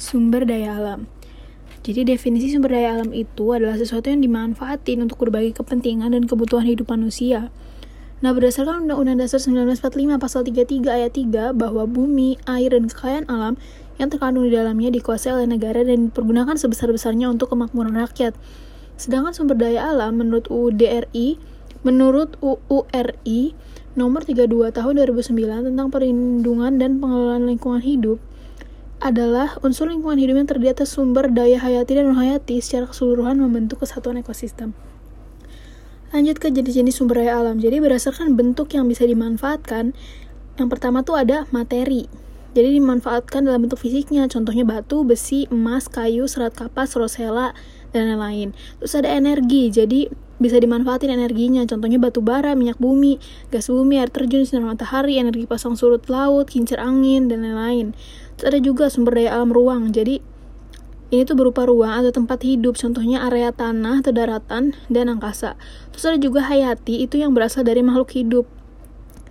Sumber daya alam. Jadi definisi sumber daya alam itu adalah sesuatu yang dimanfaatin untuk berbagai kepentingan dan kebutuhan hidup manusia. Nah, berdasarkan Undang-Undang Dasar 1945 Pasal 33 Ayat 3 bahwa bumi, air, dan kekayaan alam yang terkandung di dalamnya dikuasai oleh negara dan dipergunakan sebesar-besarnya untuk kemakmuran rakyat. Sedangkan sumber daya alam menurut UDRI, menurut UURI nomor 32 tahun 2009 tentang perlindungan dan pengelolaan lingkungan hidup adalah unsur lingkungan hidup yang terdiri atas sumber daya hayati dan non-hayati secara keseluruhan membentuk kesatuan ekosistem. Lanjut ke jenis-jenis sumber daya alam. Jadi berdasarkan bentuk yang bisa dimanfaatkan, yang pertama tuh ada materi. Jadi dimanfaatkan dalam bentuk fisiknya, contohnya batu, besi, emas, kayu, serat kapas, rosella, dan lain-lain. Terus ada energi, jadi bisa dimanfaatin energinya, contohnya batu bara, minyak bumi, gas bumi, air terjun, sinar matahari, energi pasang surut laut, kincir angin, dan lain-lain. Terus ada juga sumber daya alam ruang. Jadi ini tuh berupa ruang atau tempat hidup, contohnya area tanah atau daratan dan angkasa. Terus ada juga hayati, itu yang berasal dari makhluk hidup.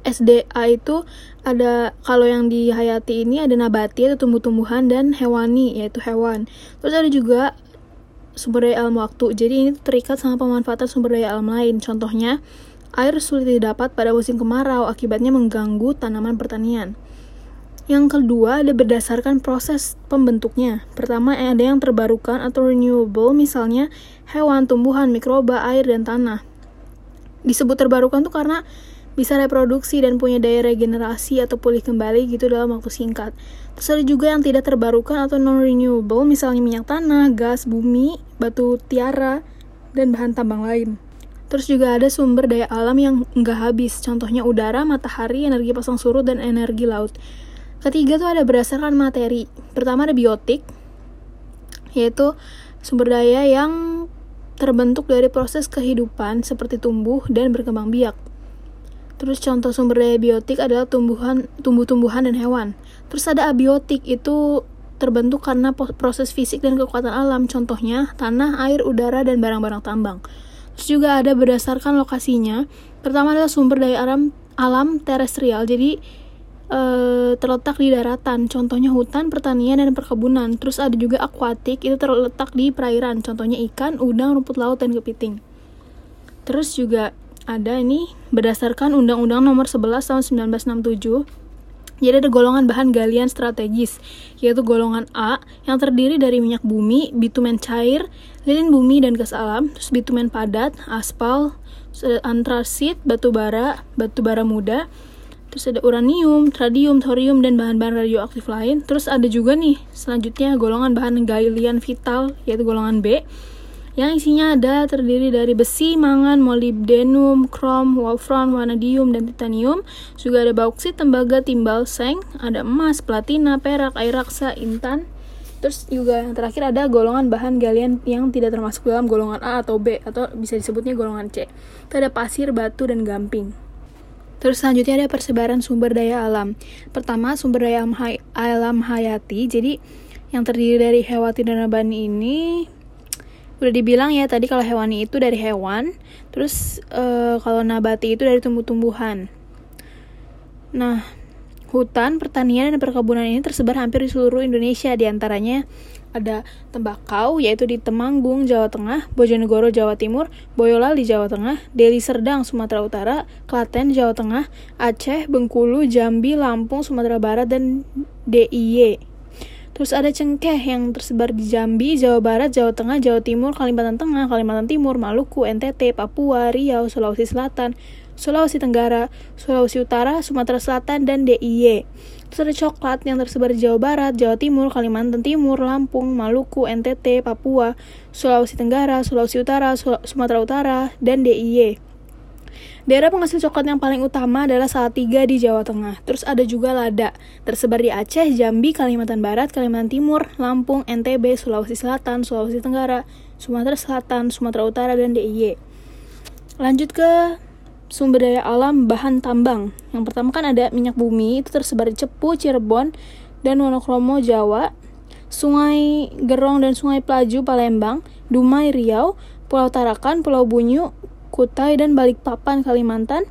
SDA itu ada kalau yang di hayati ini ada nabati atau tumbuh-tumbuhan dan hewani yaitu hewan. Terus ada juga sumber daya alam waktu. Jadi ini terikat sama pemanfaatan sumber daya alam lain. Contohnya, air sulit didapat pada musim kemarau akibatnya mengganggu tanaman pertanian. Yang kedua ada berdasarkan proses pembentuknya. Pertama ada yang terbarukan atau renewable, misalnya hewan, tumbuhan, mikroba, air, dan tanah. Disebut terbarukan tuh karena bisa reproduksi dan punya daya regenerasi atau pulih kembali gitu dalam waktu singkat. Terus ada juga yang tidak terbarukan atau non-renewable, misalnya minyak tanah, gas, bumi, batu tiara, dan bahan tambang lain. Terus juga ada sumber daya alam yang nggak habis, contohnya udara, matahari, energi pasang surut, dan energi laut. Ketiga tuh ada berdasarkan materi. Pertama ada biotik, yaitu sumber daya yang terbentuk dari proses kehidupan seperti tumbuh dan berkembang biak. Terus contoh sumber daya biotik adalah tumbuhan, tumbuh-tumbuhan dan hewan. Terus ada abiotik itu terbentuk karena proses fisik dan kekuatan alam, contohnya tanah, air, udara, dan barang-barang tambang. Terus juga ada berdasarkan lokasinya. Pertama adalah sumber daya alam alam terestrial. Jadi uh, terletak di daratan, contohnya hutan, pertanian, dan perkebunan. Terus ada juga akuatik, itu terletak di perairan, contohnya ikan, udang, rumput laut, dan kepiting. Terus juga ada ini berdasarkan Undang-Undang Nomor 11 Tahun 1967. Jadi ada golongan bahan galian strategis, yaitu golongan A yang terdiri dari minyak bumi, bitumen cair, lilin bumi dan gas alam, terus bitumen padat, aspal, antrasit, batu bara, batu bara muda, Terus ada uranium, radium, thorium, dan bahan-bahan radioaktif lain. Terus ada juga nih, selanjutnya golongan bahan galian vital, yaitu golongan B, yang isinya ada terdiri dari besi, mangan, molybdenum, krom, wolfram, vanadium, dan titanium. Juga ada bauksit, tembaga, timbal, seng, ada emas, platina, perak, air raksa, intan. Terus juga yang terakhir ada golongan bahan galian yang tidak termasuk dalam golongan A atau B atau bisa disebutnya golongan C. Itu ada pasir, batu, dan gamping. Terus selanjutnya ada persebaran sumber daya alam. Pertama, sumber daya alam, hay alam hayati. Jadi yang terdiri dari hewati dan nabani ini udah dibilang ya tadi kalau hewani itu dari hewan, terus e, kalau nabati itu dari tumbuh-tumbuhan. Nah, hutan, pertanian, dan perkebunan ini tersebar hampir di seluruh Indonesia, di antaranya ada tembakau yaitu di Temanggung, Jawa Tengah, Bojonegoro, Jawa Timur, Boyolali, Jawa Tengah, Deli Serdang, Sumatera Utara, Klaten, Jawa Tengah, Aceh, Bengkulu, Jambi, Lampung, Sumatera Barat, dan DIY. Terus ada cengkeh yang tersebar di Jambi, Jawa Barat, Jawa Tengah, Jawa Timur, Kalimantan Tengah, Kalimantan Timur, Maluku, NTT, Papua, Riau, Sulawesi Selatan, Sulawesi Tenggara, Sulawesi Utara, Sumatera Selatan, dan DIY. Terus ada coklat yang tersebar di Jawa Barat, Jawa Timur, Kalimantan Timur, Lampung, Maluku, NTT, Papua, Sulawesi Tenggara, Sulawesi Utara, Sumatera Utara, dan DIY. Daerah penghasil coklat yang paling utama adalah Salatiga di Jawa Tengah. Terus ada juga lada, tersebar di Aceh, Jambi, Kalimantan Barat, Kalimantan Timur, Lampung, NTB, Sulawesi Selatan, Sulawesi Tenggara, Sumatera Selatan, Sumatera Utara, dan DIY. Lanjut ke sumber daya alam bahan tambang. Yang pertama kan ada minyak bumi, itu tersebar di Cepu, Cirebon, dan Wonokromo, Jawa. Sungai Gerong dan Sungai Pelaju, Palembang, Dumai, Riau, Pulau Tarakan, Pulau Bunyu, Kutai, dan Balikpapan, Kalimantan,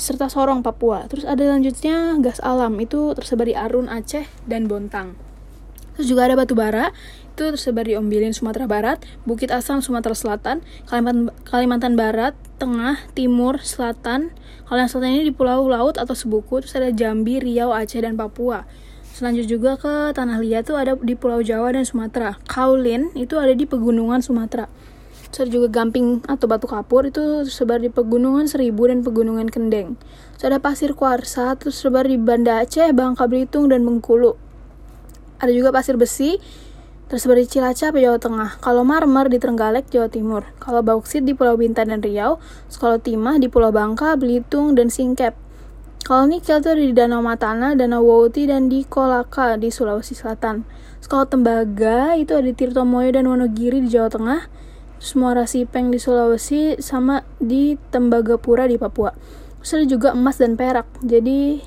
serta Sorong, Papua. Terus ada lanjutnya gas alam, itu tersebar di Arun, Aceh, dan Bontang. Terus juga ada batu bara, itu tersebar di Ombilin, Sumatera Barat, Bukit Asam, Sumatera Selatan, Kalimantan, Kalimantan Barat, Tengah, Timur, Selatan. Kalau yang selatan ini di Pulau Laut atau Sebuku, terus ada Jambi, Riau, Aceh, dan Papua. Selanjut juga ke Tanah Liat tuh ada di Pulau Jawa dan Sumatera. Kaulin itu ada di pegunungan Sumatera. Terus juga Gamping atau Batu Kapur itu tersebar di pegunungan Seribu dan pegunungan Kendeng. Terus ada Pasir Kuarsa terus tersebar di Banda Aceh, Bangka Belitung, dan Bengkulu. Ada juga pasir besi tersebar di Cilacap, Jawa Tengah. Kalau marmer di Trenggalek, Jawa Timur. Kalau bauksit di Pulau Bintan dan Riau. Kalau timah di Pulau Bangka, Belitung, dan Singkep. Kalau nikel itu ada di Danau Matana, Danau Wauti, dan di Kolaka di Sulawesi Selatan. Kalau tembaga itu ada di Tirtomoyo dan Wonogiri di Jawa Tengah. Terus Muara Sipeng di Sulawesi sama di Tembagapura di Papua. Terus juga emas dan perak. Jadi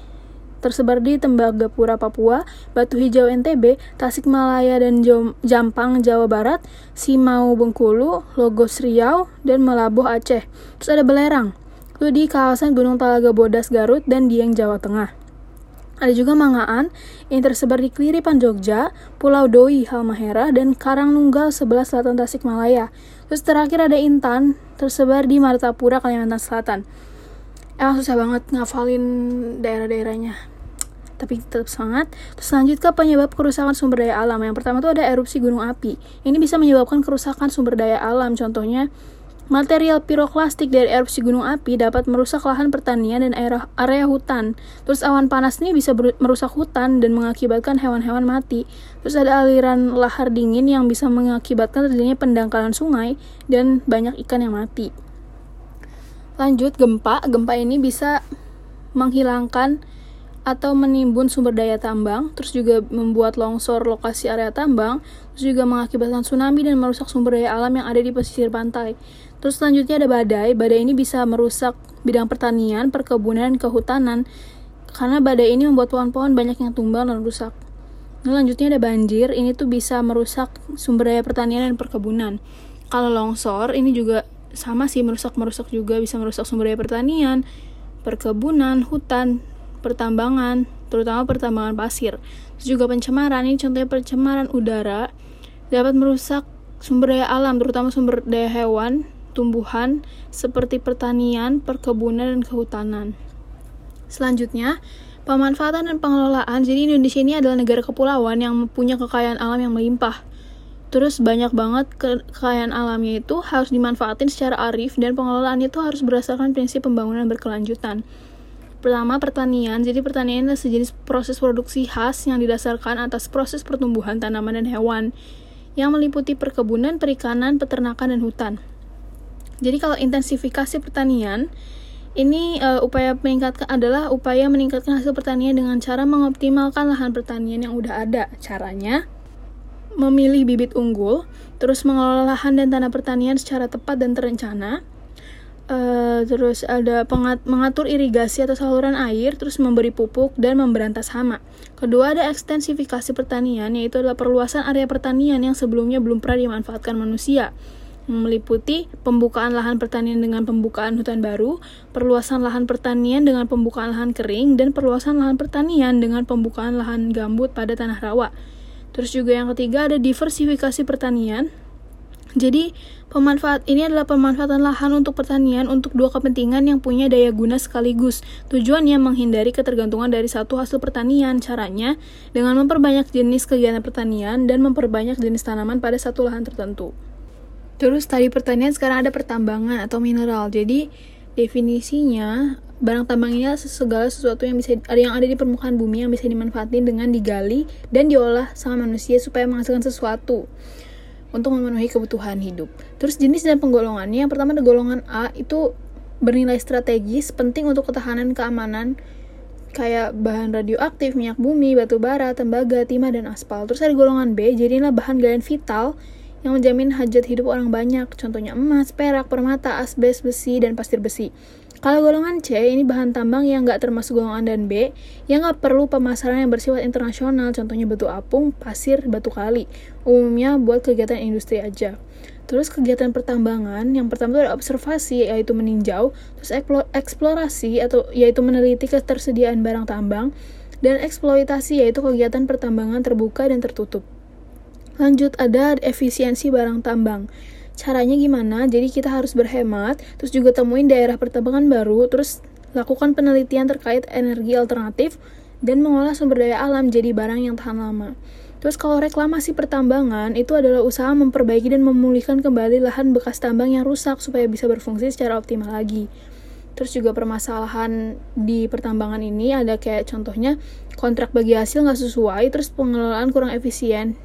tersebar di Tembagapura, Papua, Batu Hijau NTB, Tasikmalaya dan Jampang, Jawa Barat, Simau, Bengkulu, Logos Riau, dan Melabuh Aceh. Terus ada Belerang, itu di kawasan Gunung Talaga Bodas Garut dan Dieng, Jawa Tengah. Ada juga Mangaan yang tersebar di Keliripan Jogja, Pulau Doi, Halmahera, dan Karangnunggal sebelah selatan Tasikmalaya. Terus terakhir ada Intan, tersebar di Martapura, Kalimantan Selatan. Emang susah banget ngafalin daerah-daerahnya tapi tetap semangat. Terus lanjut ke penyebab kerusakan sumber daya alam. Yang pertama tuh ada erupsi gunung api. Ini bisa menyebabkan kerusakan sumber daya alam. Contohnya, material piroklastik dari erupsi gunung api dapat merusak lahan pertanian dan area, area hutan. Terus awan panas ini bisa merusak hutan dan mengakibatkan hewan-hewan mati. Terus ada aliran lahar dingin yang bisa mengakibatkan terjadinya pendangkalan sungai dan banyak ikan yang mati. Lanjut gempa, gempa ini bisa menghilangkan atau menimbun sumber daya tambang, terus juga membuat longsor lokasi area tambang, terus juga mengakibatkan tsunami dan merusak sumber daya alam yang ada di pesisir pantai. Terus selanjutnya ada badai. Badai ini bisa merusak bidang pertanian, perkebunan, kehutanan, karena badai ini membuat pohon-pohon banyak yang tumbang dan rusak. Nah, selanjutnya ada banjir. Ini tuh bisa merusak sumber daya pertanian dan perkebunan. Kalau longsor ini juga sama sih merusak-merusak juga bisa merusak sumber daya pertanian, perkebunan, hutan, pertambangan, terutama pertambangan pasir. Terus juga pencemaran, ini contohnya pencemaran udara dapat merusak sumber daya alam, terutama sumber daya hewan, tumbuhan, seperti pertanian, perkebunan, dan kehutanan. Selanjutnya, pemanfaatan dan pengelolaan. Jadi Indonesia ini adalah negara kepulauan yang punya kekayaan alam yang melimpah. Terus banyak banget kekayaan alamnya itu harus dimanfaatin secara arif dan pengelolaannya itu harus berdasarkan prinsip pembangunan berkelanjutan. Pertama, pertanian. Jadi pertanian adalah sejenis proses produksi khas yang didasarkan atas proses pertumbuhan tanaman dan hewan yang meliputi perkebunan, perikanan, peternakan, dan hutan. Jadi kalau intensifikasi pertanian, ini uh, upaya meningkatkan adalah upaya meningkatkan hasil pertanian dengan cara mengoptimalkan lahan pertanian yang udah ada. Caranya memilih bibit unggul, terus mengelola lahan dan tanah pertanian secara tepat dan terencana, Uh, terus ada pengat mengatur irigasi atau saluran air, terus memberi pupuk dan memberantas hama. Kedua ada ekstensifikasi pertanian, yaitu adalah perluasan area pertanian yang sebelumnya belum pernah dimanfaatkan manusia. Meliputi pembukaan lahan pertanian dengan pembukaan hutan baru, perluasan lahan pertanian dengan pembukaan lahan kering, dan perluasan lahan pertanian dengan pembukaan lahan gambut pada tanah rawa. Terus juga yang ketiga ada diversifikasi pertanian, jadi, pemanfaat ini adalah pemanfaatan lahan untuk pertanian untuk dua kepentingan yang punya daya guna sekaligus. Tujuannya menghindari ketergantungan dari satu hasil pertanian. Caranya dengan memperbanyak jenis kegiatan pertanian dan memperbanyak jenis tanaman pada satu lahan tertentu. Terus tadi pertanian sekarang ada pertambangan atau mineral. Jadi definisinya barang tambang ini adalah segala sesuatu yang bisa yang ada di permukaan bumi yang bisa dimanfaatin dengan digali dan diolah sama manusia supaya menghasilkan sesuatu untuk memenuhi kebutuhan hidup. Terus jenis dan penggolongannya, yang pertama ada golongan A itu bernilai strategis, penting untuk ketahanan keamanan kayak bahan radioaktif, minyak bumi, batu bara, tembaga, timah, dan aspal. Terus ada golongan B, jadi inilah bahan galian vital yang menjamin hajat hidup orang banyak, contohnya emas, perak, permata, asbes, besi, dan pasir besi. Kalau golongan C, ini bahan tambang yang nggak termasuk golongan dan B, yang nggak perlu pemasaran yang bersifat internasional, contohnya batu apung, pasir, batu kali. Umumnya buat kegiatan industri aja. Terus kegiatan pertambangan, yang pertama itu ada observasi, yaitu meninjau, terus eksplorasi, atau yaitu meneliti ketersediaan barang tambang, dan eksploitasi, yaitu kegiatan pertambangan terbuka dan tertutup. Lanjut ada efisiensi barang tambang. Caranya gimana? Jadi kita harus berhemat, terus juga temuin daerah pertambangan baru, terus lakukan penelitian terkait energi alternatif dan mengolah sumber daya alam jadi barang yang tahan lama. Terus kalau reklamasi pertambangan itu adalah usaha memperbaiki dan memulihkan kembali lahan bekas tambang yang rusak supaya bisa berfungsi secara optimal lagi. Terus juga permasalahan di pertambangan ini ada kayak contohnya kontrak bagi hasil nggak sesuai, terus pengelolaan kurang efisien,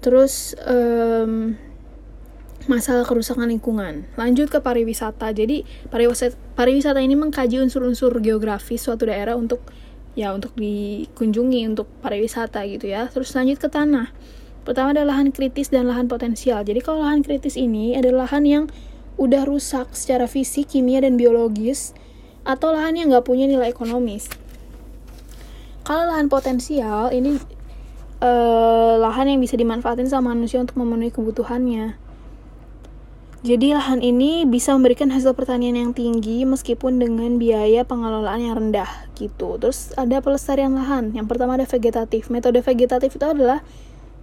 terus um, masalah kerusakan lingkungan. Lanjut ke pariwisata. Jadi pariwisata, pariwisata ini mengkaji unsur-unsur geografis suatu daerah untuk ya untuk dikunjungi untuk pariwisata gitu ya. Terus lanjut ke tanah. Pertama ada lahan kritis dan lahan potensial. Jadi kalau lahan kritis ini adalah lahan yang udah rusak secara fisik, kimia dan biologis atau lahan yang nggak punya nilai ekonomis. Kalau lahan potensial ini uh, lahan yang bisa dimanfaatin sama manusia untuk memenuhi kebutuhannya. Jadi lahan ini bisa memberikan hasil pertanian yang tinggi meskipun dengan biaya pengelolaan yang rendah gitu. Terus ada pelestarian lahan. Yang pertama ada vegetatif. Metode vegetatif itu adalah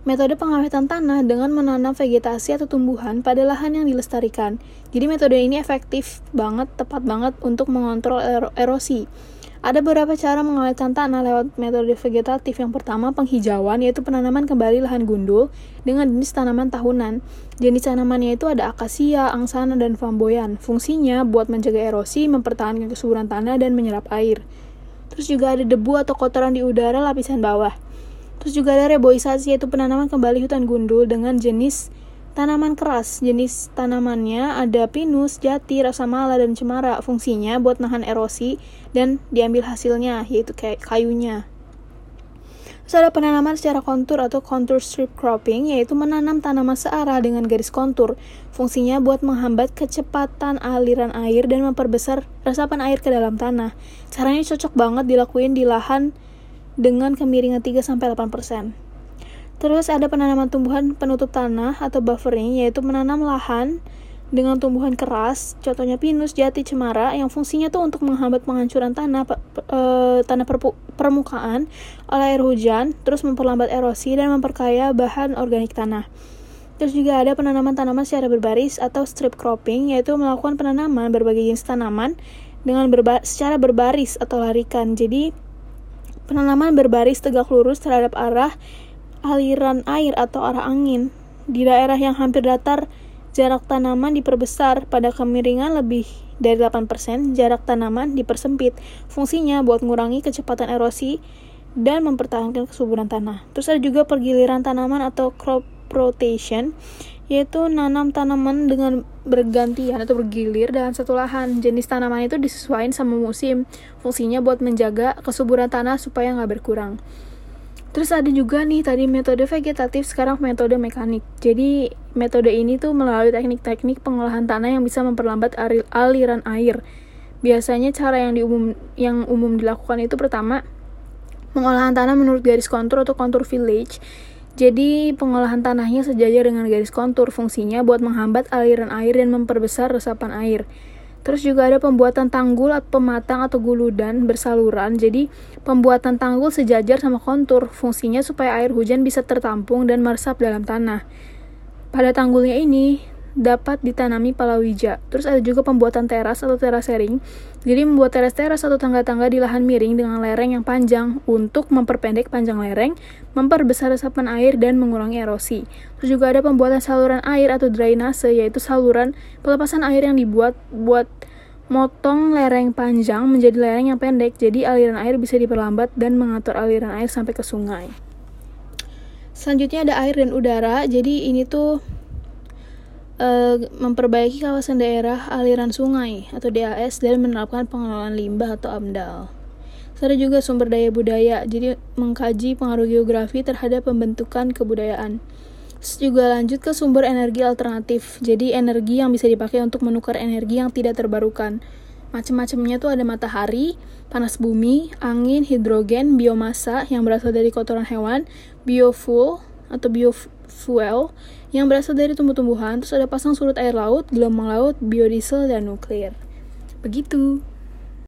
metode pengawetan tanah dengan menanam vegetasi atau tumbuhan pada lahan yang dilestarikan. Jadi metode ini efektif banget, tepat banget untuk mengontrol erosi. Ada beberapa cara mengawetkan tanah lewat metode vegetatif. Yang pertama, penghijauan, yaitu penanaman kembali lahan gundul dengan jenis tanaman tahunan. Jenis tanamannya itu ada akasia, angsana, dan flamboyan. Fungsinya buat mencegah erosi, mempertahankan kesuburan tanah, dan menyerap air. Terus juga ada debu atau kotoran di udara lapisan bawah. Terus juga ada reboisasi, yaitu penanaman kembali hutan gundul dengan jenis Tanaman keras, jenis tanamannya ada pinus, jati, rasa mala, dan cemara. Fungsinya buat nahan erosi dan diambil hasilnya, yaitu kayak kayunya. Terus ada penanaman secara kontur atau contour strip cropping, yaitu menanam tanaman searah dengan garis kontur. Fungsinya buat menghambat kecepatan aliran air dan memperbesar resapan air ke dalam tanah. Caranya cocok banget dilakuin di lahan dengan kemiringan 3-8%. Terus ada penanaman tumbuhan penutup tanah atau buffering, yaitu menanam lahan dengan tumbuhan keras, contohnya pinus, jati, cemara, yang fungsinya tuh untuk menghambat penghancuran tanah e, tanah permukaan oleh air hujan, terus memperlambat erosi dan memperkaya bahan organik tanah. Terus juga ada penanaman tanaman secara berbaris atau strip cropping, yaitu melakukan penanaman berbagai jenis tanaman dengan berba secara berbaris atau larikan. Jadi penanaman berbaris tegak lurus terhadap arah aliran air atau arah angin. Di daerah yang hampir datar, jarak tanaman diperbesar pada kemiringan lebih dari 8%, jarak tanaman dipersempit. Fungsinya buat mengurangi kecepatan erosi dan mempertahankan kesuburan tanah. Terus ada juga pergiliran tanaman atau crop rotation, yaitu nanam tanaman dengan bergantian atau bergilir dalam satu lahan. Jenis tanaman itu disesuaikan sama musim. Fungsinya buat menjaga kesuburan tanah supaya nggak berkurang. Terus ada juga nih tadi metode vegetatif, sekarang metode mekanik. Jadi metode ini tuh melalui teknik-teknik pengolahan tanah yang bisa memperlambat aliran air. Biasanya cara yang diumum yang umum dilakukan itu pertama pengolahan tanah menurut garis kontur atau kontur village. Jadi pengolahan tanahnya sejajar dengan garis kontur, fungsinya buat menghambat aliran air dan memperbesar resapan air. Terus juga ada pembuatan tanggul atau pematang atau guludan bersaluran. Jadi pembuatan tanggul sejajar sama kontur. Fungsinya supaya air hujan bisa tertampung dan meresap dalam tanah. Pada tanggulnya ini dapat ditanami palawija. Terus ada juga pembuatan teras atau terasering. Jadi membuat teras-teras atau tangga-tangga di lahan miring dengan lereng yang panjang untuk memperpendek panjang lereng, memperbesar resapan air dan mengurangi erosi. Terus juga ada pembuatan saluran air atau drainase yaitu saluran pelepasan air yang dibuat buat motong lereng panjang menjadi lereng yang pendek jadi aliran air bisa diperlambat dan mengatur aliran air sampai ke sungai. Selanjutnya ada air dan udara. Jadi ini tuh uh, memperbaiki kawasan daerah aliran sungai atau DAS dan menerapkan pengelolaan limbah atau AMDAL. Serta juga sumber daya budaya, jadi mengkaji pengaruh geografi terhadap pembentukan kebudayaan. Terus juga lanjut ke sumber energi alternatif, jadi energi yang bisa dipakai untuk menukar energi yang tidak terbarukan. Macam-macamnya tuh ada matahari, panas bumi, angin, hidrogen, biomasa yang berasal dari kotoran hewan, biofuel atau biofuel yang berasal dari tumbuh-tumbuhan, terus ada pasang surut air laut, gelombang laut, biodiesel, dan nuklir. Begitu.